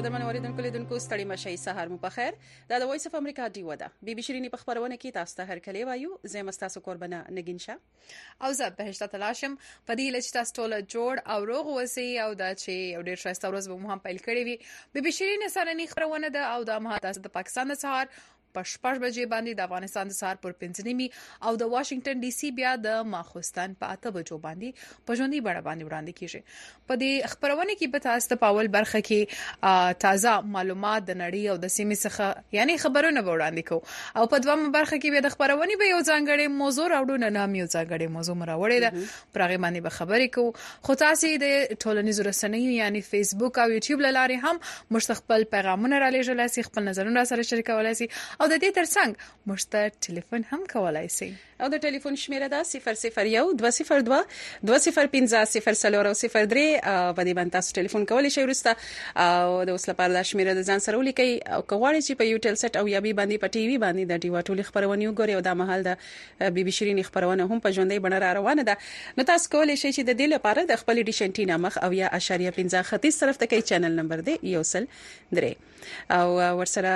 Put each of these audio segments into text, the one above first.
قدرمن اوریدونکو لیدونکو ستړي مشي سهار مو په خیر دا د وایس اف امریکا دی ودا بي بي شيرينی په خبرونه کې تاسو ته هر کله وایو زه مستاسو قربانه نگین شه او زه بهشته تلاشم په دې لچ تاسو ټول جوړ او روغ وسی او دا چې یو ډیر شایسته ورځ به مو هم پیل کړی وي به بشرین سننی خبرونه ده او دا مه تاسو د پاکستان د سهار په شپږ بجې باندې د افغانستان د سهار پر پنځنیمي او د واشنگټن ډي سي بیا د ماخوستن په اته بجو باندې په ژوندۍ بڼه باندې وړاندې کیږي په دې خپرونه کې به تاسو ته په اول برخه کې تازه معلومات د نړۍ او د سیمې څخه یعنی خبرونه به وړاندې کوو او په دومره برخه کې به د خبرونې به یو ځانګړی موضوع راوړو نه نام یو ځانګړی موضوع مراوړې ده پرغه باندې به خبرې کوو خو تاسو د ټولنیزو رسنیو یعنی فیسبوک او یوټیوب لارې هم مشت خپل پیغامونه را لېږلای شي خپل نظرونه سره شریکولای شي او د دې ترڅنګ مشت ټلیفون هم کولای شي او د ټلیفون شمیره ده صفر صفر یو دوه صفر دوه دوه صفر پنځه صفر څلور او صفر درې په دې باندې تاسو ټلیفون کولی شئ وروسته او د اوس لپاره دا شمیره د ځان سره ولیکئ او که غواړئ چې په یو ټل سټ او یا بي باندې په ټي وي باندې د ډیوا ټولې خبرونه وګورئ او دا مهال د بي بي شيرين خبرونه هم په ژوندۍ بڼه را روانه ده نو تاسو کولی شئ چې د دې لپاره د خپل ډیش انټینا مخ او یا اشاریه 15 ختیځ طرف ته کوي چینل نمبر دی یو سل درې او ورسره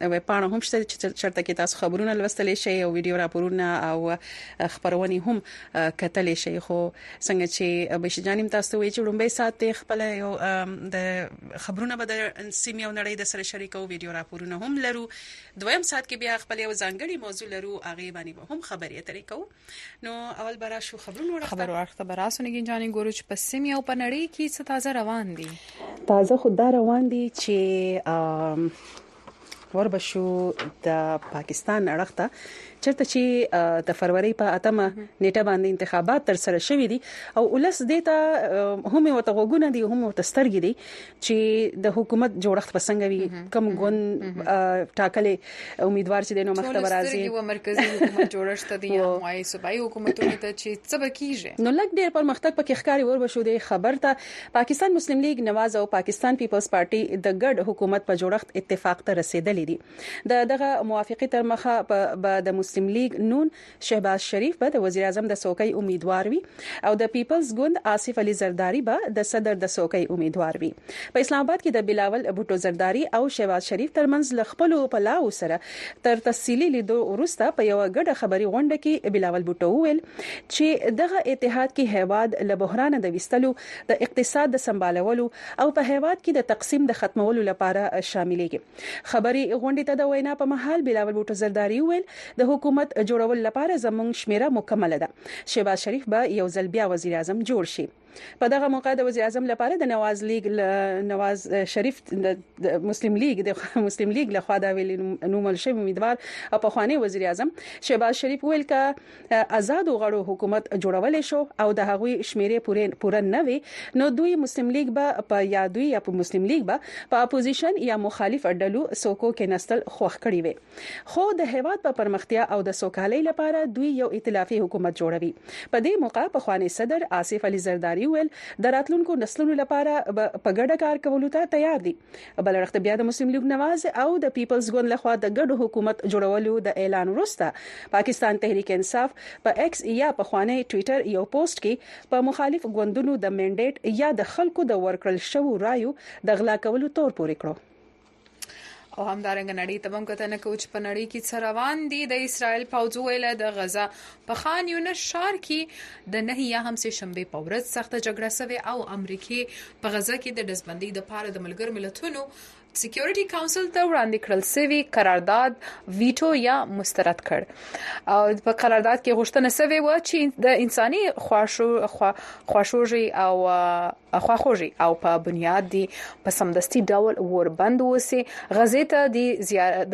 ویب پاڼه هم شته چې چرته کې تاسو خبرونه لوستلی شئ او ویډیو راپورونه او خبرونه هم کتلی شئ خو څنګه چې بشي جانم تاسو وی چې لومبه سات خپل یو د خبرونه به د سیمې او نړۍ د سره شریکو ویډیو راپورونه هم لرو دویم سات کې بیا خپل یو ځانګړي موضوع لرو اغه باندې هم خبرې اترې کوو نو اول برا شو خبرونه ورخته خبرو ورخته برا سنګین جانې ګورو چې په سیمه او په نړۍ کې څه تازه روان دي تازه خو دا روان دي چې وربشو د پاکستان اړخته چرته چې د فروری په اتمه نیټه باندې انتخابات تر سره شوې دي او ولس دیتا هم وته غوګونه دي هم وته سترګې دي چې د حکومت جوړښت بسنګ وي کم ګون ټاکلې امیدوار چې د نو مخته راځي یو مرکزی حکومت جوړښت دی یا موای صوبایي حکومتونه ته چې څه بکیږي نو لګ ډیر پرمختګ پکې ښکاری ور بشو دی خبر ته پاکستان مسلم لیگ نواز او پاکستان پیپلز پارټي د ګډ حکومت په جوړښت اتفاق ته رسیدلې دي د دغه موافقه تر مخه به د مسلم لیگ نون شهباز شریف به د وزیراعظم د څوکۍ امیدوار وي او د پیپلز ګوند آصف علي زرداري به د صدر د څوکۍ امیدوار وي. په اسلام اباد کې د بلاول بوټو زرداري او شهباز شریف ترمنځ له خپلو پلاوو سره تر تفصیلي لیدو وروسته په یوه ګډه خبري غونډه کې بلاول بوټو وویل چې دغه اتحاد کې هیواد له بحرانه د ویستلو، د اقتصاد د سمبالولو او په هیواد کې د تقسیم د ختمولو لپاره شاملیږي. خبري غونډې ته د وینا په مهال بلاول بوټو زرداري وویل، د حکومت جوړولو لپاره زموږ شمېره مکمله ده، شهباز شریف به یو ځل بیا وزیراعظم جوړ شي. په دغه موقع د وزیراعظم لپاره د نواز لیګ له نواز شریف د مسلم لیګ د مسلم لیګ لخوا د ویلي نومول شوی امیدوار او پخوانی وزیراعظم شهباز شریف ویل که ازادو غړو حکومت جوړولی شو او د هغوی شمیرې پورې پوره نه وي نو دوی مسلم لیګ به په یا دوی یا په مسلم لیګ به په اپوزیشن یا مخالف ډلو څوکو کیناستل خوښ کړي وي خو د هیواد په پرمختیا او د سوکالۍ لپاره دوی یو ایتلافي حکومت جوړوي په دې موقع پخواني صدر آصف علي زرداري وویل د راتلونکو نسلونو لپاره به په ګډه کار کولو ته تیار دي بل اړخ ته بیا د مسلم لیګ نواز او د پیپلز ګوند لخوا د ګډو حکومت جوړولو د اعلان وروسته پاکستان تحریک انصاف په ایکس یا پخواني ټویټر یو پوسټ کې په مخالف ګوندونو د منډیټ یا د خلکو د ورکړل شوو رایو د غلا کولو تور پورې کړو او همدارنګه نړۍ ته هم کتنه کوو چې په نړۍ کې څه روان دي د اسرایل پوځ ویل د غزا په خان یونس ښار کې د نهې یا هم سې شنبې په ورځ سخته جګړه سوې او امریکې په غزه کې د دزبندۍ د پاره د ملګرو ملتونو سکیورټي کونسل ته وړاندې کړل سوي قرارداد ویټو یا مسترد کړ او په قرارداد کې غوښتنه سوي و چې د انساني خواشو خواشوږي او خواخوږي او په بنیاد دی په سمدستي ډول وربند وسی غزې ته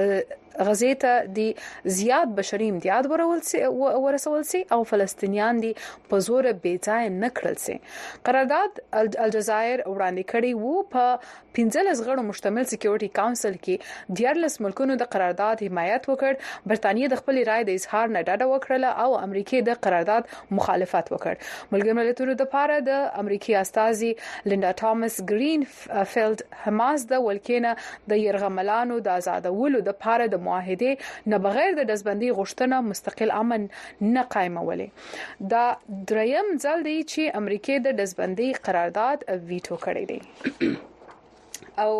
د غزې ته دي زیات بشري امداد ورول سي ورسول سي او فلسطینیان دي په زور بې ځای نه کړل سي قرارداد الجزایر وړاندې کړی وو په 15 غړو مشتمل سکیورټي کونسل کې دیارلس ملکونو د قرارداد حمایت وکړ برتانیې د خپل رائے د اظهار نه ډډه وکړه او امریکا د قرارداد مخالفت وکړ ملګر ملتونو د پاره د امریکای استاذي لیندا ټامس ګرین فیلد حماس د ولکې نه د يرغملانو د آزادولو د پاره د معاهده نه بغیر د دزبندي غوښتنه مستقل امن نه قائمولې دا دریم ځل دی چې امریکا د دزبندي قرارداد ویټو کړی دی او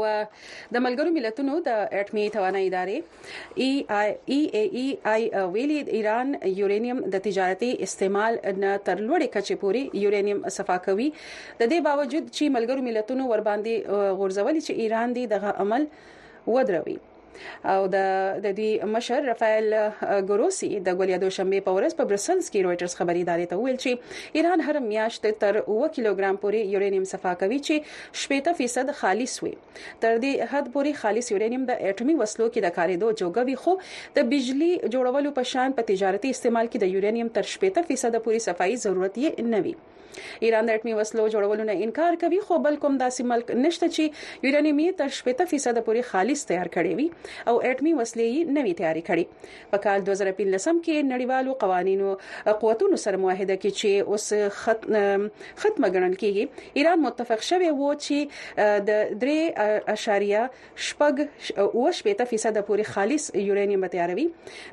د ملګرو ملتونو د اټمي توانایي ادارې ای ای ای ای ویلي ایران یورانیم د تجارتي استعمال نه تر لوړې کچې پوري یورانیم صفا کوي د دې باوجود چې ملګرو ملتونو ور باندې غورځولي چې ایران دې دغه عمل ودروي او د د دوی مشر رافائل ګروسی د ګولیا دوشنبه په ورځ په برسلز کې رويټرز خبري ادارې ته ویل چې ایران هر میاشت تر 1 کیلوګرام پورې یورانیم صفا کوي چې 70% خالص وي تر دې حد پورې خالص یورانیم د اټومي وسلو کې د کاریدو جوګه وي خو د بجلی جوړولو په شان په تجارتي استعمال کې د یورانیم تر 80% پورې صفائی ضرورت یې نه وي ایران د اټومي وسلو جوړولو نه انکار کوي خو بل کوم داسې ملک نشته چې یورانیم یې تر 80% پورې خالص تیار کړي وي او اټومي وسلې یې نه وي تیار کړي په کال دوه زره پنځلسم کې نړیوالو قوانینو قوتونو سره معاهده کې چې اوس ختمه ګڼل کیږي ایران متفق شوی وو چې د 3.8% پورې خالص یورانیم به تیاروي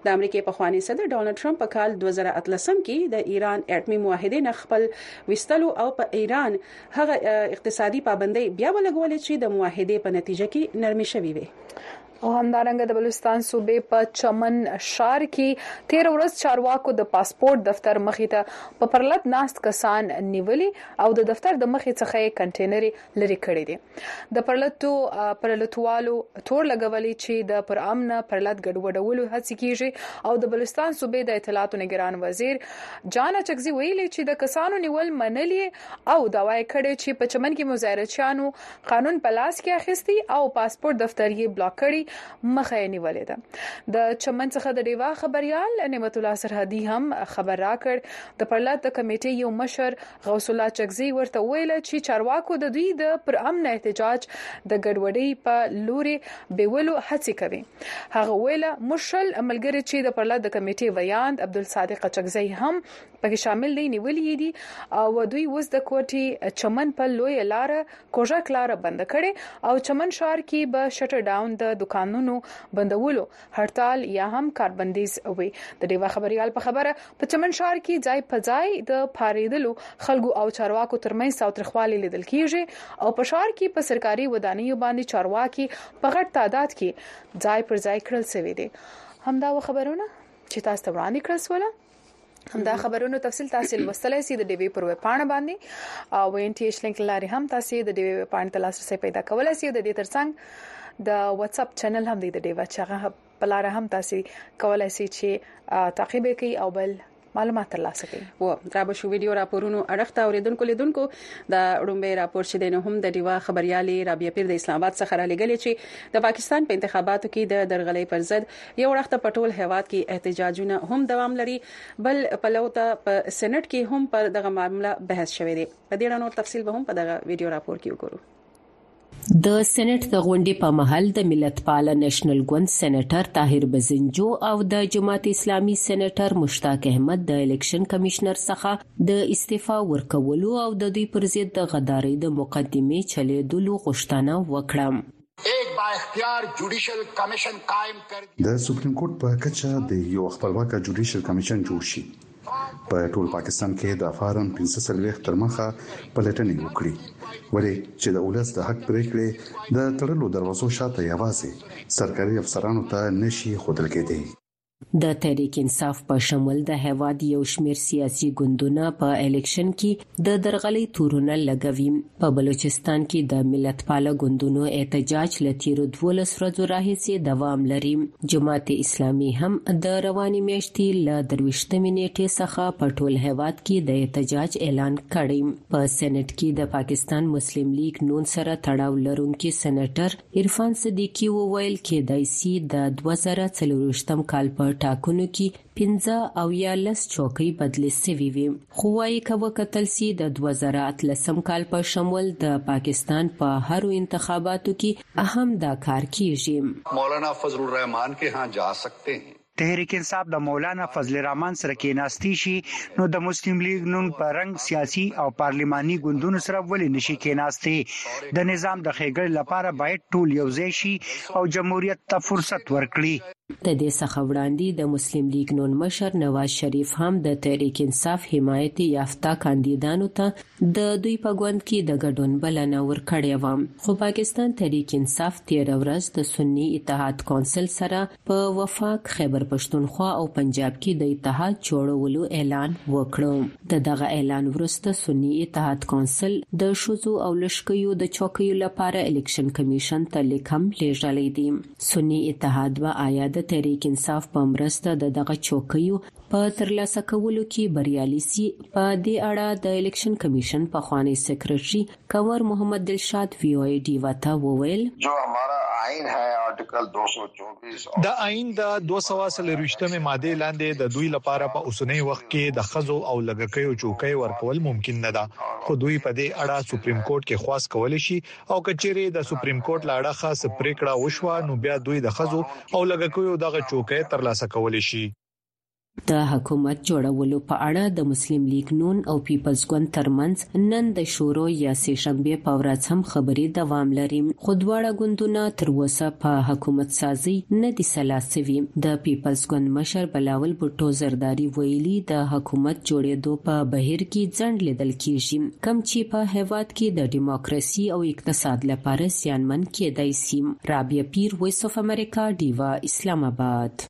د امریکای په خوانی صدر ډونالد ټرمپ په کال 2013 کې د ایران اټمی معاهده نه خپل وستلو او په ایران هغه اقتصادي پابندۍ بیا ولګولې چې د معاهده په نتیجه کې نرمي شوې وي او همدارنګه د بلوچستان صوبې په چمن ښار کې تیر ورځ چارواکو د پاسپورت دفتر مخې ته په پرلت ناست کسان نیولي او د دفتر د مخې څخه یې کنټینرې لرې کړې دي د پرلتو پرلتوالو تور لګولي چې د پر امن پرلت ګډوډولو هڅې کیږي او د بلوچستان صوبې د اطلاعاتو نگران وزیر جان اچکزي ویلي چې د کسانو نیول منلي او داوا یې کړې چې په چمن کې مظاهرچیانو قانون په لاس کې اخیستی او پاسپورت دفتر یې بلاک کړی مخه یې نیولې ده د چمن څخه د ډیوا خبريال نعمت الله سرحدي هم خبر راکړ د پرلت د کمیټې یو مشر غوث الله چکزي ورته ویل چې چارواکو د دوی د پر امن احتجاج د ګډوډۍ په لوري بیولو هڅه کوي هغه ویل مشل عملګری چې د پرلت د کمیټې ویاند عبدالصادق چکزي هم پکې شامل دی نیولې یې دي او دوی اوس د کوټي چمن په لوی لار کوژک لار بند کړي او چمن شار کې به شټر ډاون د دکانونو بندولو هړتال یا هم کاربندیز وي د دیوا خبريال په خبره په چمن شار کې ځای په ځای د پاریدلو خلکو او چارواکو ترمنځ ساوترخوالي لیدل کیږي او په شار کې په سرکاري ودانیو باندې چارواکي په غټ تعداد کې ځای پر ځای کړل شوی دی همدا خبرونه چې تاسو ته وړاندې کړل سول همدا خبرونو تفصیل تاسو لوستلای شئ د ډیوی پر ویب پاڼه باندې او ان ټی ایچ لینک لاري هم تاسو د ډیوی ویب پاڼې ته لاسرسي پیدا کولای شئ د دې ترڅنګ د واتس اپ چینل هم دی د ډیوی چغه بلاره هم تاسو کولای شئ چې تعقیب کړئ او بل معلومات ترلاسه کړئ و را به شو ویډیو راپورونو اړخته اوریدونکو لیدونکو د اړومبه راپور چې دینه هم د دیوا خبريالي رابعه پیر د اسلام آباد څخه را لګلې چې د پاکستان په انتخاباتو کې د درغلې پر ضد یو اړخ ته په ټول هیواد کې احتجاجونه هم دوام لري بل پلو ته په سینټ کې هم پر دغه معامله بحث شوی دی په دې اړه نور تفصیل به هم په دغه ویډیو راپور کې وګورو د سېنات د غونډې په مهال د ملتپال نېشنل ګوند سېناتر طاهر بزنجو او د جماعت اسلامي سېناتر مشتاق احمد د الیکشن کمشنر څخه د استعفا ورکولو او د دوی پر ضد د غداري د مقدمې چلیدلو غوښتنه وکړه ایک با اختیار جوډیشل کمیشن قائم کر د سپریم کورټ په کچه د یو خپلواک جوډیشل کمیشن جوړ شي په ټول پاکستان کې د فارم 1540 تر مخه پلټنې وکړي ولې چې د اولس د حق پریکړې د تړلو دروازو شاته یوازې سرکاري افسرانو ته نشي خودل کېدی د تحریک انصاف په شمول د هیواد یو شمیر سیاسي ګوندونه په الیکشن کې د درغلۍ تورونه لګوي په بلوچستان کې د ملتپاله ګوندونو احتجاج له تیرو 12 ورځو راهیسې دوام لري جماعت اسلامي هم د روانې میاشتې له درویشتمې نیټې څخه په ټول هیواد کې د احتجاج اعلان کړی په سېنات کې د پاکستان مسلم لیګ نون سره تړاو لرونکي سېنیټر عرفان صدیقي وویل، کېدای سي د دوه زره څلورویشتم کال په ټاکنو کي پنځه او یا لس چوکۍ بدلې سوي وي، خو وايي که وکتل سي د دوه زره اتلسم کال په شمول د پاکستان په هرو انتخاباتو کي هم دا کار کېږي. مولانا فضل الرحمان کې ها جا سکتې هې. تحریک انصاف د مولانا فضل الرحمن سره کېناستي شي نو د مسلم لیګ نون په رنګ سیاسي او پارلیماني ګوندونو سره ولې نشي کېناستي؟ د نظام د ښېګړې لپاره باید ټول یو ځای شي او جمهوریت ته فرصت ورکړي. د دې څخه وړاندې د مسلم لیګ نون مشر نواز شریف هم د تحریک انصاف حمایت یافته کاندیدانو ته د دوی په ګوند کې د ګډون بلنه ورکړې وه خو پاکستان تحریک انصاف تېره ورځ د سني اتحاد کونسل سره په وفاق، خیبرپښتونخوا او پنجاب کې د اتحاد جوړولو اعلان وکړ. د دغه اعلان وروسته سني اتحاد کونسل د ښځو او لښکیو د چوکیو لپاره الیکشن کمیشن ته لیک هم لیږلی دی. سني اتحاد به آیا د تحریک انصاف په مرسته د دغه چوکیو په ترلاسه کولو کې بریالي شي؟ په دې اړه د الیکشن کمیشن پخوانی سکرټري کنور محمد دلشاد وي او ای ډیوه ته وویل. جو همارا آئین هې آرټیکل دوه سو چوبیس اور. د آئین د دوه سوه څلرویشت مې مادې لاندې د دوی لپاره په اوسنۍ وخت کې د ښځو او لږکیو چوکۍ ورکول ممکن نه ده خو دوی په دې اړه سپریم کورټ کې خواست کولی شي او که چیرې د سپریم کورټ له اړخه څه پریکړه وشوه نو بیا دوی د ښځو او لږکیو دغه چوکۍ ترلاسه کولی شي. د حکومت جوړولو په اړه د مسلم لیګ نون او پیپلز ګوند ترمنځ نن د شورو یا سې شنبه په ورځ هم خبرې دوام لري خو دواړه ګوندونه تر اوسه په حکومت سازي نه دي سلا سوي د پیپلز ګوند مشر بلاول بوټو زرداری ویلي د حکومت جوړېدو په بهیر کې ځنډ لیدل کیږي کم چې په هیواد کې د دیموکراسي او اقتصاد لپاره زیانمن کېدای سي رابعه پیر ویس اف امریکا ډیوا اسلام آباد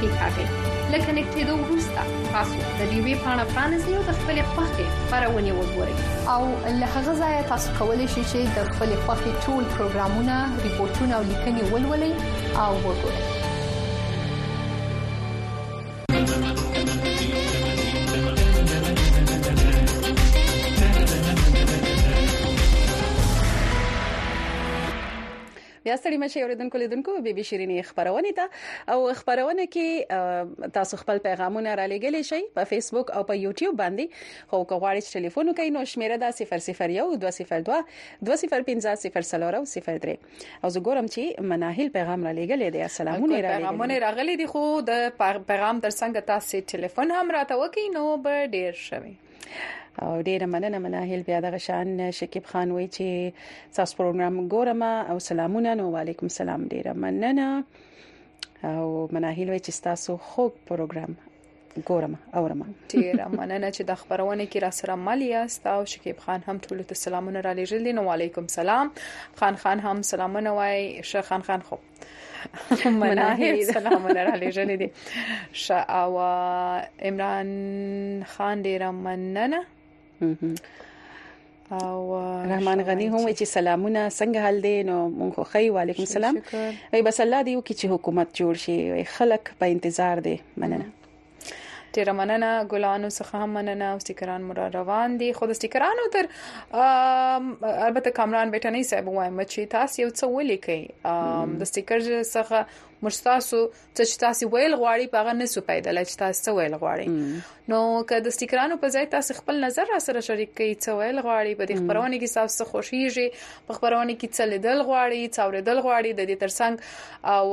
کیکاږئ له کنیکټېدو وروسته تاسو د دې وی پاڼه پرانیزئ او د خپلې خوښې خبرونه وګورئ او له هغه ځایه تاسو کولی شئ چې د خپلې خوښې ټول پروګرامونه ریپورتونه او لیکنې ولولئ او وګورئ بیا ستړي مشه اوریدونکو لیدونکو بي بي شيرينې خبرونه ته او خبرونه کې تاسو خپل پیغامونه را لګلې شي په فیسبوک او په یوټیوب باندې خو که غواړئ چې ټلیفون وکړئ نو شمیره دا 001 202 2050003 او زه ګورم چې مناهل پیغام را لګلې دی سلامونه را لګلې پیغامونه راغلي دي خو د پیغام ترڅنګ تاسو ټلیفون هم راته وکړئ نو به ډیر شوي او ډیر مننه مناهل بیا د غشان شکیب خان وای چې تاسو پروګرام ګورم او سلامونه نو وعلیکم سلام ډیر مننه او مناهل وای چې تاسو خو پروګرام ګورم اورم ډیر مننه چې د خبرونه کې را سره مل یاست او شکیب خان هم ټول ته سلامونه را لېږل نو علیکم سلام خان خان هم سلامونه وای شه خان خان خو مناهي سلامونه را لېږلې دي شه او عمران خان ډیر مننه او رحمان غنی هم چې سلامونه څنګه حال دی نو مونږ خو خی وعلیکم السلام ای بس الله دی او کی چې حکومت جوړ شي خلک په انتظار دی مننه ډیره مننه ګلانو څخه هم مننه او سټیکران مو روان دي خو د سټیکرانو تر البته کامران بیٹنی صاحب وایم چې تاسو یو څه ولیکي د سټیکر څخه مرستاسو چې تاسو ویل غواړي په هغه نسو پیدا لچ تاسو ویل غواړي نو که د سټیکرانو په ځای تاسو خپل نظر را سره شریک کړئ څه ویل غواړي په دې خبرونه کې تاسو خوشیږي په خبرونه کې څه لیدل غواړي څه اوریدل غواړي د دې ترڅنګ او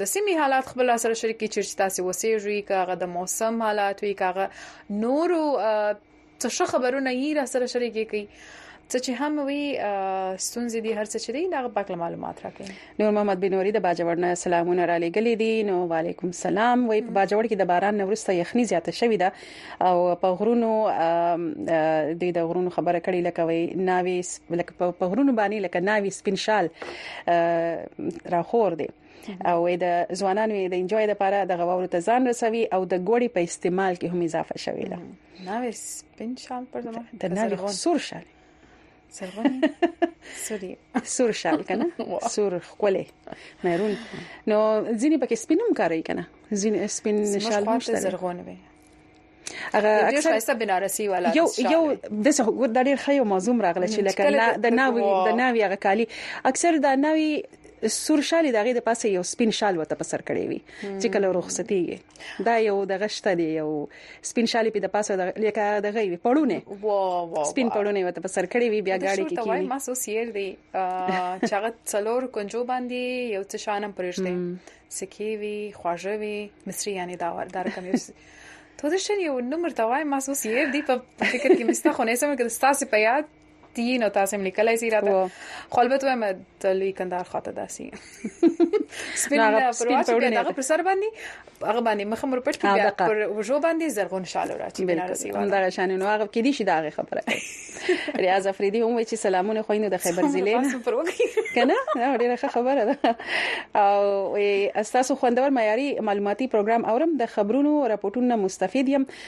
د سیمې حالات خپل سره شریکي چې تاسو وسیږي کاغه د موسم حالات وی کاغه نورو څه خبرونه یې را سره شریکي کوي څه چې هم وي ستونزې دي هر څه چې دي دا په معلومات راکړي نور محمد بنوري د باجوړ نه سلامونه را لګلې دي نو وعليکم سلام وای په باجوړ کې د باران نورسته یخني زیاته شوې ده او په غرونو د د غرونو خبره کړې لکه وای ناوي لکه په غرونو باندې لکه ناوي سپینشال راخور دي او د ځوانانو د انجوای لپاره د غواورو ته ځان رسوي او د ګوړې په استعمال کې هم اضافه شوې ده ناوي سپینشال پر زموږ د ناوي سور شال سرغونی سوري سور شال کنه سور خولې مېرون نو ځینې پکې سپینم کاری کنه ځینې سپین شال مشته زرغون وي هغه اکثر څه بنارسي والا یو یو د څه ګور د ډیر خیو موضوع راغله چې لکه د ناوي د ناوي هغه کالی اکثر د ناوي سور شال دغه د پاسه یو سپین شال وته په سر کړی وي چې کله رخصتي دا یو دغه شته دی یو سپین شالی په د پاسه د لیکه دغه وی پړونه سپین پړونه وته په سر کړی وی بیا گاډي کې کیږي ما سو سیر دی چاغه څلور کنجو باندې یو څه شانم پرېشته سکی وی خواجه وی مصری یعنی دا ور دار کوم تو د شری یو نمبر توای ما سو سیر دی په فکر کې مستا خو نه سم کې ستاسو په یاد تی نو تاسو هم لیکلای سی راته خو البته وایم د لوی کندهار خاطر داسي سپین پرواز کې دغه پر سر باندې هغه باندې مخ مر پټ کیږي پر وجو باندې زرغون شالو راځي بنارسي هم دغه شان نو هغه کې دي شي دغه خبره کوي ریاض افریدي هم چې سلامونه خوینو د خیبر ضلع کنه دا ډیره خبره ده او تاسو خوندور معیاري معلوماتي پروګرام اورم د خبرونو راپورټونو مستفید یم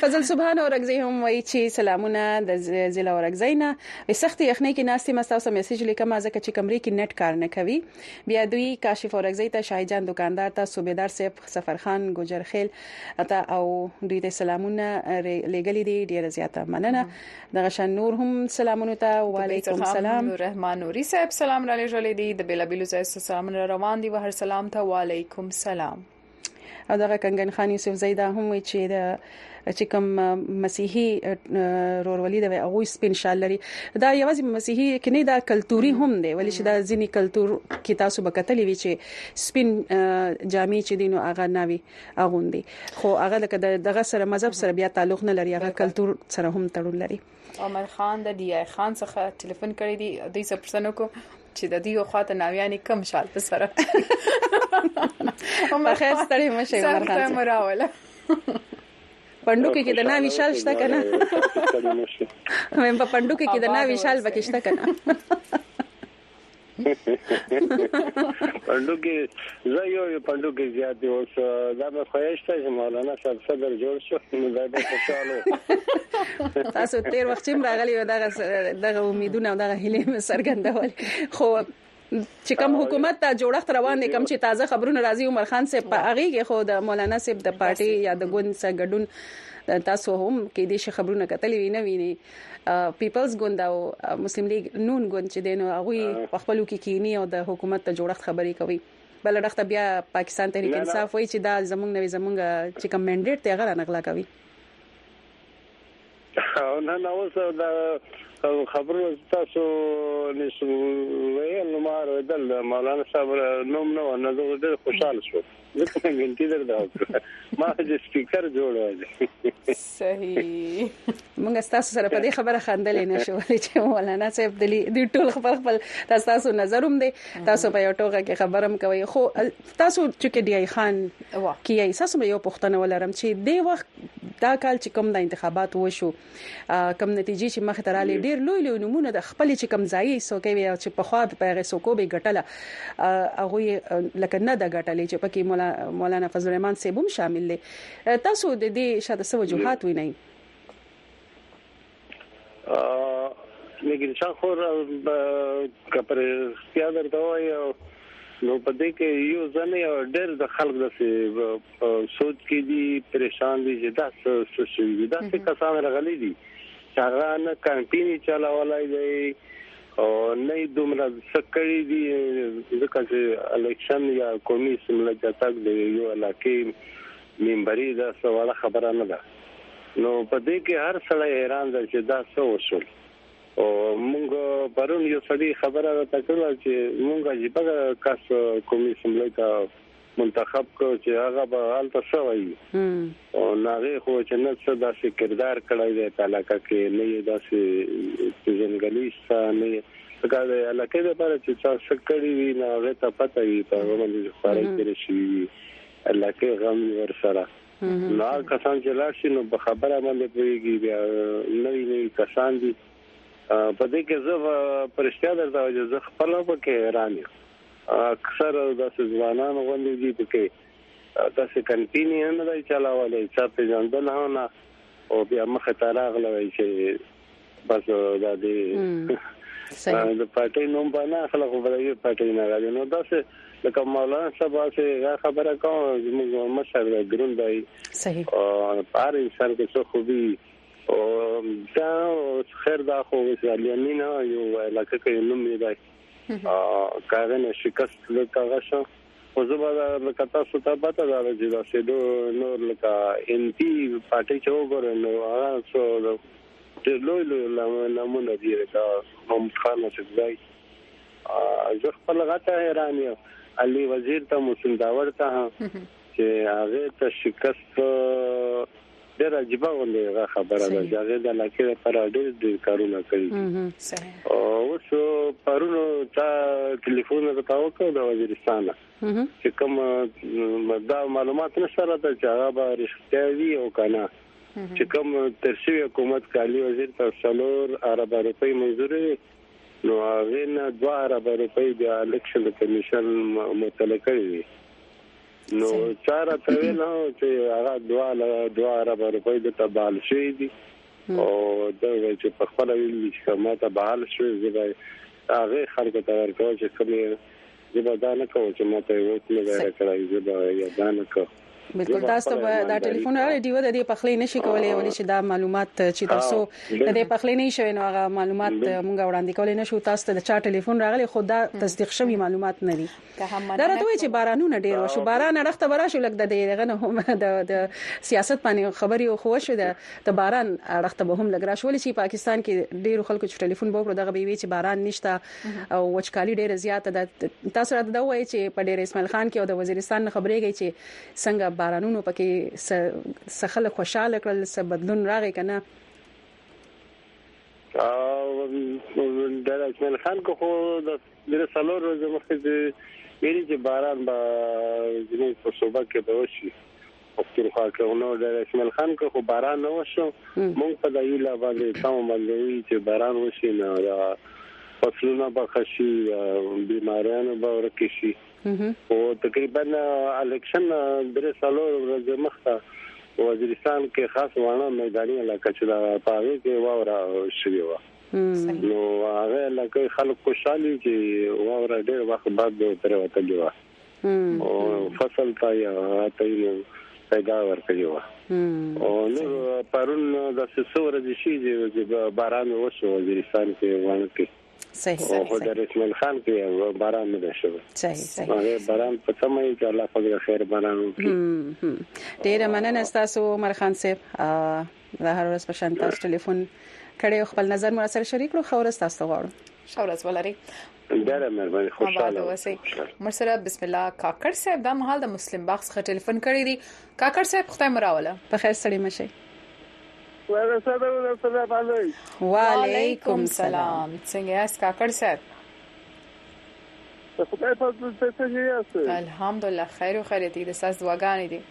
فضل سبحان اورګزی هم وایي چې سلامونه د ضلع اورګزی نه سخت یخنۍ کې ناشته مستاسو میسج لیکم ځکه چې کمرې کې نت کار نه کوي بیا دوی کاشف اورګزی ته شاهي جان دکاندار ته صوبیدار صاحب سفر خان ګجر خیل ته او دوی ته سلامونه لګلې دي ډیره زیاته مننه دغه شان نور هم سلامونه ته وعلیکم سلام رحمان نوري صاحب سلام علیکم جلې دي د بلابلو ځای سلامونه روان دي وهر سلام ته وعلیکم سلام او دغه کنګن خان یوسف زئی دا هم وی چې د چې کوم مسیحي رورولي د هغه سپین شال لري دا یوازې مسیحي کې نه دا کلتوري هم دی ولې چې دا ځینی کلتور کې تاسو به کتلې وی چې سپین جامې چې دینو هغه ناوي اغوندي خو هغه دغه سره مذهب سره بیا تعلق نه لري هغه کلتور سره هم تړون لري عمر خان د ډي آی خان څخه ټلیفون کړی دی دوی څه پرسنو کو چې د دې خواته ناویانی کم شال په سره عمر خیر ستړي مشه عمر خان سره مراوله پندو کې د ناوی شال شته کنه مې په پندو کې د ناوی شال بکشته کنه پندوګي زه یو یو پندوګي زیات دی اوس دا به خوښته چې مولانا صاحب صدر جوړ شو نو دا به خوشاله تاسو تیر وخت چې راغلی و دغه دغه امیدونه او دغه هیله مې سرګندول خو چې کوم حکومت ته جوړښت روان دي کوم چې تازه خبرونه راځي عمر خان صاحب په هغه کې خو د مولانا صاحب د پارټي یا د ګوند سره ګډون تاسو هم کې دې شي خبرونه کتلې ویني پیپلز ګوند او مسلم لیګ نون ګوند چې دینو هغه په خپلو کې کینی او د حکومت ته جوړښت خبرې کوي بل ډخته بیا پاکستان تحریک انصاف وایي چې دا زمونږ نوې زمونږ چې کوم منډیټ ته غره نغلا کوي او نه نو اوس دا خبرو تاسو نشو ویل نو ما ردل مولانا صاحب نوم نو نه زه ډېر خوشاله شوم غلطي در دا وکړه ما د سپیکر جوړول صحیح موږ تاسو سره په دې خبره خندل نه شو چې مولانا صاحب دلی د ټول خبر خپل تاسو نظر هم دی تاسو په یو ټوګه کې خبرم کوي خو تاسو چې دی خان کیای تاسو یو پښتنه ولرم چې د وخت دا کال چې کوم د انتخابات وشو کوم نتیجې چې مخ ته رالې ډیر لوی لوی نمونه د خپل چې کم ځای سوکې وي چې په خوا په هغه سوکو به ګټله هغه لکه نه د ګټلې چې پکې مولانا فضل الرحمن سیبم شامل دي تاسو د دې شاته سو وجوهات وینئ لګین شاه خور کپر سیا درته وایي نو په دې کې یو ځنې او ډېر د خلک د سوچ کې دي پریشان دي چې دا څه شوي دي دا څه کسان راغلي دي چې هغه نه کانټینی چلاولای دی او نه دومره سکړی دي ځکه چې الیکشن یا قومي سمله جاتک دی یو علاقې ممبري دا څه وړه خبره نه ده نو په دې کې هر سړی حیران دی چې دا څه وشول او مونږ پرون یو سړي خبره راته کړه چې مونږ چې په کس کومې سملې ته منتخب کو چې هغه به حالت څه وایي او ناغه خو چې نه څه داسې کردار کړی دی په علاقه کې نه یې داسې ځنګلي څه نه دا د علاقې لپاره چې څه څه کړی وي نه هغه ته پته وي په هغه باندې خبرې کړې شي علاقې غم ور سره نو هغه کسان چې لاړ شي نو په خبره باندې پوهیږي بیا نوی نوی کسان دي په دې کې زه پرشتیا درته وایم زه خپل په کې حیران یم اکثر د ځوانانو غوندې دي په کې تاسو کمپینی نه دی چلاولې چې په ځندل هونه او بیا مخه تراغله وی چې بس دا دی د پټې نوم باندې اخلا خو بلې پټې نه راځي نو دا څه لکه مولانا صاحب چې غا خبره کوم زموږ مشر درون دی صحیح او هر انسان کې څه خوبي او دا خیر دا خو ځلیمینا یو لکه کې نوم دی کارنه شکست لکه غشو خو زه به لکه تاسو ته پته ده چې دا سیدو نور لکه ان پی پارټي چې وګورئ نو هغه څو ډېر لوی لوی نمونه دي لکه محمد خان اصفزای زه خپل غته حیران یم علي وزیر ته مسلم داور ته چې هغه ته شکست ډېر عجیب غوندې غا خبره ده چې هغه د علاقې لپاره ډېر ډېر کارونه کړی او اوس پرونو تا ټلیفون راته وکړ د وزیرستان چې کوم دا معلومات نشته راته چې هغه به رښتیا وي او کنه چې کوم ترشي حکومت کالی وزیر تر څلور عرب روپی منځوري نو هغه نه 2 عرب روپی د الیکشن کمیشن متعلق کړی نو چا راته ویل چې هغه دوا دوا عرب روپۍ د تبال شوې دي او دا چې په خپل ویل چې ما ته بحال شوې زه به هغه خلکو ته ورکوم چې کومه زه به دا نه کوم چې ما ته یو څه نه راکړای زه به یا دا نه کوم بالکل تاسو ته دا ټلیفون راغی دیو د دې پخلې نشي کولای ولې چې دا معلومات چې تاسو د دې پخلې نه شوي نو هغه معلومات مونږ وړاندې کولای نشو تاسو ته د چا ټلیفون راغلی خو دا تصدیق شوی معلومات نه دي دا راته وایي چې بارانونه ډیر وشو باران اړخته وراشو لکه د دغه نه هم د سیاست باندې خبرې خو شو د باران اړخته به هم لګرا شول چې پاکستان کې ډیر خلکو چې ټلیفون بوکړو دغه به وی چې باران نشته او وچکالي ډیره زیاته ده تاسو راته دا وایي چې په ډیر اسماعیل خان کې او د وزیرستان نه خبرېږي چې څنګه بارانونو پکې سخله خوشاله کړل څه بدلون راغی کنه او د اسماعیل خان کو خو د د څلور ورځې مخکې چې ویلي چې باران به ځینې په صوبه کې به وشي پښتونخوا کې نو د اسماعیل خان کو خو باران نه وشو مونږ په دایو لا باندې تمه باندې چې باران وشي نه دا فصلونه به خشي بیماریانو به ورکه شي او تقریبا الیکشن درې سالو ورځې مخته وزیرستان کې خاص وانه میداني علاقې چې دا پاره کې واورا شوی و نو هغه لکه خلک خوشحالي چې واوره ډېر وخت بعد به تر وته دی وا او فصل ته یا ته یو پیدا ورکړي وا او نو پرون د سسور د شي چې باران وشو وزیرستان کې وانه کې صحیح صحیح خو د رسمن خان کې باران نه شو صحیح صحیح هغه باران په سمه چې الله پاک خیر باران وکړي ډیر مننه تاسو عمر خان صاحب د هر ورځ په شان تاسو ټلیفون کړي او خپل نظر مو سره شریک کړو خو ورځ تاسو غواړو ښه ورځ ولري ډېره مهرباني خوشاله اوسئ مرسره بسم الله کاکړ صاحب دا مهال د مسلم باغ څخه ټلیفون کړی دی کاکړ صاحب خدای مراوله په خیر سړی مشه وعلیکم سلام څنګه یاست کاکړ صاحب خدای په دې څه یاست الحمدلله خیر او خیریت دي د ساز دواګانې دي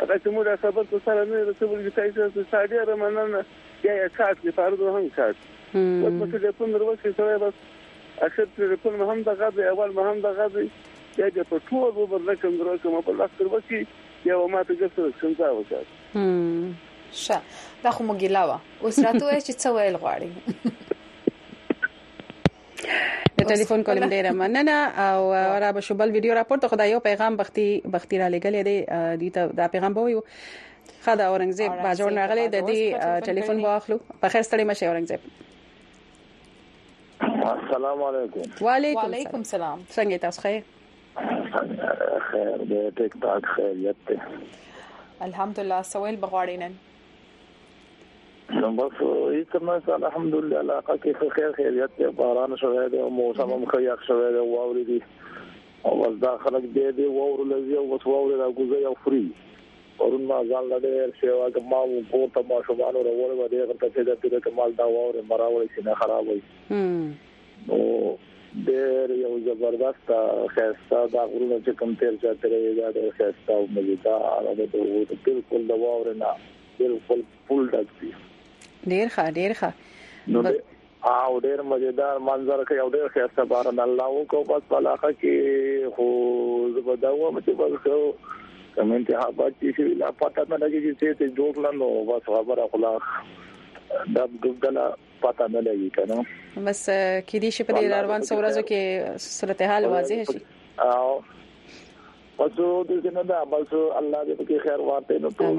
هغه چې موږ خبر ته سره نه رسول چې تاسو ته څه ډیره مننه یا یا کاټ کې فرض هم کاټ اوس په ټلیفون دروسې سره بس اخر ټلیفون مهم دغه دی اول مهم دغه دی بیا د په ټول وبر رقم درو کوم په لاس تر وکی یا ما ته ګر سره څنګه وکړ شه دا خو مګیلا وا اوس راته وای چې څه ویل غواړي د ټلیفون کولم ډیره مننه او را به شوبل ویډیو راپورته خدای یو پیغام بختی بختی را لګلې دی دوی ته دا پیغام به ویو خدای اورنګزیب باجوړ راغلی د دې ټلیفون واخلو په خیر ستړي مشه اورنګزیب السلام علیکم وعلیکم السلام څنګه تاسو خیر خیر د ټیک ټاک خیریت ته الحمدلله سویل بغواړینن نو بس هیڅ نه چې الحمدلله علاقه کې ښه خیر خیریت دی باران شوی دی او موسم هم ښه یخ شوی دی واورې دي او بس دا خلک دی دی واورو لږي او بس واورې را ګوزي او فري ورون ما ځان لړې چې واګه ما وو کور ته ما شومان ورول و دې غته چې د دې کمال دا واورې مراوړې چې نه خراب وي او ډېر یو زبردست خسته دا غرونه چې کوم تیر چا ترې دا ډېر خسته او مزیدا هغه د وو ته بالکل د واور نه بالکل فل ډک دي ډېر ښه ډېر ښه نو او ډېر مزیدار منظر کې او ډېر خسته باران الله وکړو بس په علاقه کې خو زبداو مته بس خو کوم انتخابات چې لا پاتې نه لګي چې څه جوړ لنو بس خبره خلاص دب دبدلا پته نه لګي کنه بس کې دي شي په دې روان سورزو کې صورتحال واضح شي او بس دې څنګه دا بس الله دې په خیر ورته نو ټول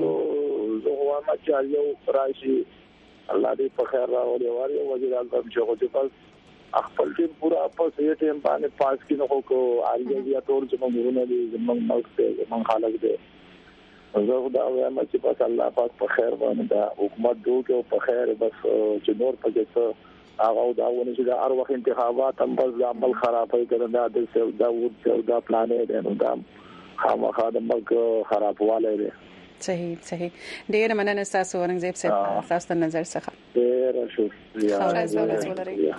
زه غواړم چې یو راشي الله دې په خیر راولي واري وزیر اعظم چې هغه بس خپل ټیم پورا په سې ټیم باندې پاس کې نو کو اړیږي یا ټول چې موږ نه دي زمونږ ملک ته زمونږ خلک دي زه دا وایم چې بس الله پاک په خیر باندې دا حکومت جوړ کړي او په خیر بس چې نور په دې څه هغه دا ونه چې دا هر وخت انتخابات هم بس د عمل خرابې کړي دا د سیو دا و سیو دا پلانې دي نو دا خامخا د ملک خرابواله دي صحیح صحیح ډیر مننه تاسو اورنګزیب صاحب تاسو نظر څخه ډیر شکریه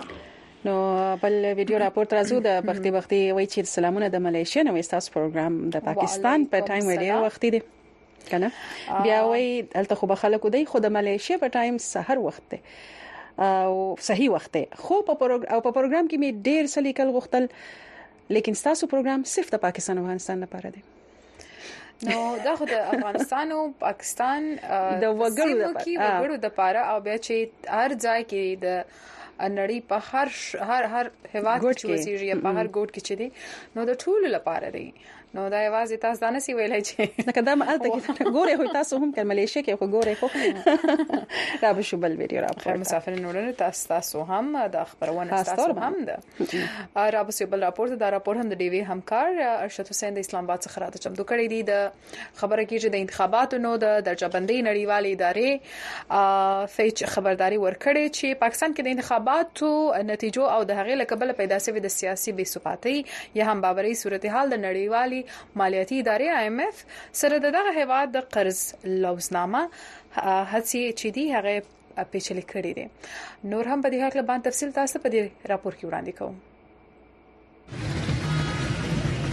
نو بل ویډیو راپور تر ازو د بختي بختي وای چې سلامونه د ملایشیا نو تاسو پروګرام د پاکستان په ټایم ویډیو وخت دی کنه بیا وای الته خو به خلکو دی خو د ملایشیا په ټایم سحر وخت دی او صحیح وخت دی خو په پروګرام او په پروګرام کې می ډیر سلیکل غوښتل لیکن ستاسو پروګرام صرف د پاکستان او افغانستان لپاره دی نو دا خو د افغانستان او پاکستان د وګړو کې وګړو د پاره او بیا چې هر ځای کې د نړۍ په هر هر هر هوا کې چې وسیږي په هر ګوټ کې چې دي نو د ټولو لپاره دی نو دا یوازې تاسو دا نه سی ویلای چې لکه دا مال ته کې ګوره خو تاسو هم کله ملیشه کې خو ګوره خو را به شو بل ویډیو را په مسافر نورن تاسو تاسو هم دا خبرونه تاسو هم ده رابس یو بل راپور ته دا راپور هم د ډیوی همکار ارشد حسین د اسلام آباد څخه راته چمتو کړی دی د خبره کیږي د انتخاباتو نو د درجه بندۍ نړیوال ادارې فیچ خبرداري ورکړي چې پاکستان کې د انتخاباتو نتیجو او د هغې لکبل پیدا شوی د سیاسي بې ثباتۍ یا هم باوري صورتحال د نړیوالي مالیاتي ادارې آی ایم ایف سره دغه هواد د قرض لوزنامه هڅه چې دی هغه پیچلې کړې دي نور هم په دې حق له باندې تفصيل تاسو په دې راپور کې وړاندې کوم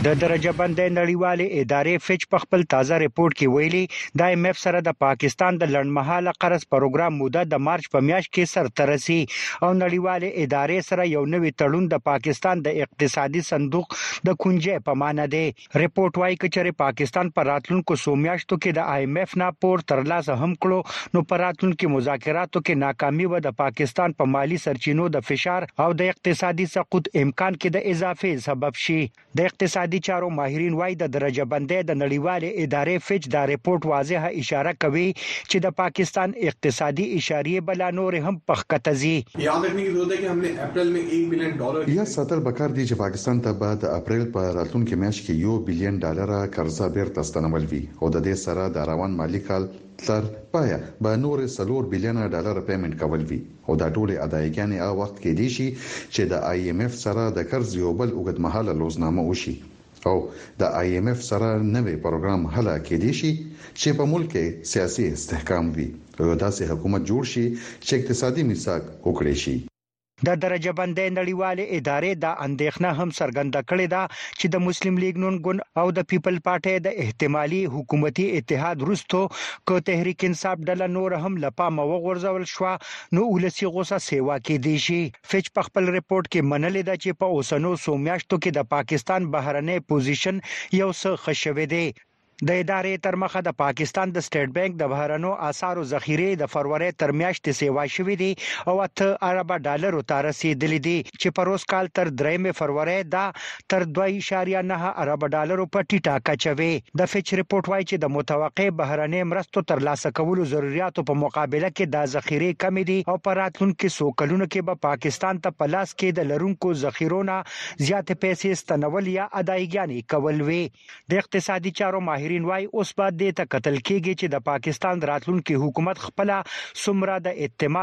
د درجه بندۍ نړیوالې ادارې فچ په خپل تازه رپورت کې ویلي د ایم ایف سره د پاکستان د لړمحاله قرض پروګرام موده د مارچ په میاشت کې سر ته رسی او نړیوالې ادارې سره یو نوی تړون د پاکستان د اقتصادي صندوق د کنجې په معنی دی رپورټ وایي که چېرې پاکستان په راتلونکو څو میاشتو کې د آی ایم ایف نه پور ترلاسه هم کړو نو په راتلونکي مذاکراتو کې ناکامي به د پاکستان په مالي سرچینو د فشار او د اقتصادي سقوط امکان کې د اضافې سبب شي د اقتصادي چارو ماهرین وایي د درجه بندۍ د نړیوالې ادارې فچ دا رپورټ واضحه اشاره کوي چې د پاکستان اقتصادي اشاریې به لا نورې هم په ښکته ځي. ریاض ساتل پکار دي چې پاکستان ته به د اپریل په راتلونکې میاشت کې یو بلین ډالره قرضه بیرته ستنول وي او د دې سره د روان مالي کال تر پایه به نورې څلور بلینه ډالره پیمنټ کول وي او دا ټولې ادایګیانې هغه وخت کیدی شي چې د آی ایم ایف سره د قرض یو بل اوږدمهاله لوظنامه وشي. او د آی ایم اف سره نوی پروګرام هله کیدی شی چی په ملک کی سیاسی استحکام وی او یو داسی حکومت جوړ شی چی اقتصادی میثاق وکړی شی. د درجه بندۍ نړیوالې ادارې دا اندېښنه هم څرګنده کړې ده چې د مسلم لیګ نون ګوند او د پیپل پارټۍ د احتمالي حکومتي اتحاد وروسته که تحریک انصاف ډله نوره هم له پامه وغورځول شوه نو ولسي غوسه سېوا کېدی شي. فیچ په خپل رپورټ کې منلې ده چې په اوسنو څو میاشتو کې د پاکستان بهرنی پوزیشن یو څه ښه شوی دی. د ادارې تر مخه د پاکستان د سټیټ بانک د بهرنو اسعارو ذخیرې د فرورۍ تر میاشتې سیوا شوې دي او اته اربه ډالرو ته رسیدلې دي چې په روز کال تر دریمې فرورۍ دا تر دوه اعشاریه نهه اربه ډالرو په ټیټه کچه وې. د فیچ رپورټ وايي چې د متوقع بهرنۍ مرستو ترلاسه کولو ضروریاتو په مقابله کې دا ذخیرې کمې دي او په راتلونکي څو کلونو کې به پاکستان ته په لاس کې د لرونکو ذخیرو نه زیاتې پیسې ستنول یا ادایګیانې کول وي. د اقتصادي چارو ماهرین وايي، اوس به دې ته کتل کېږي چې د پاکستان راتلونکی حکومت خپله څومره د اعتماد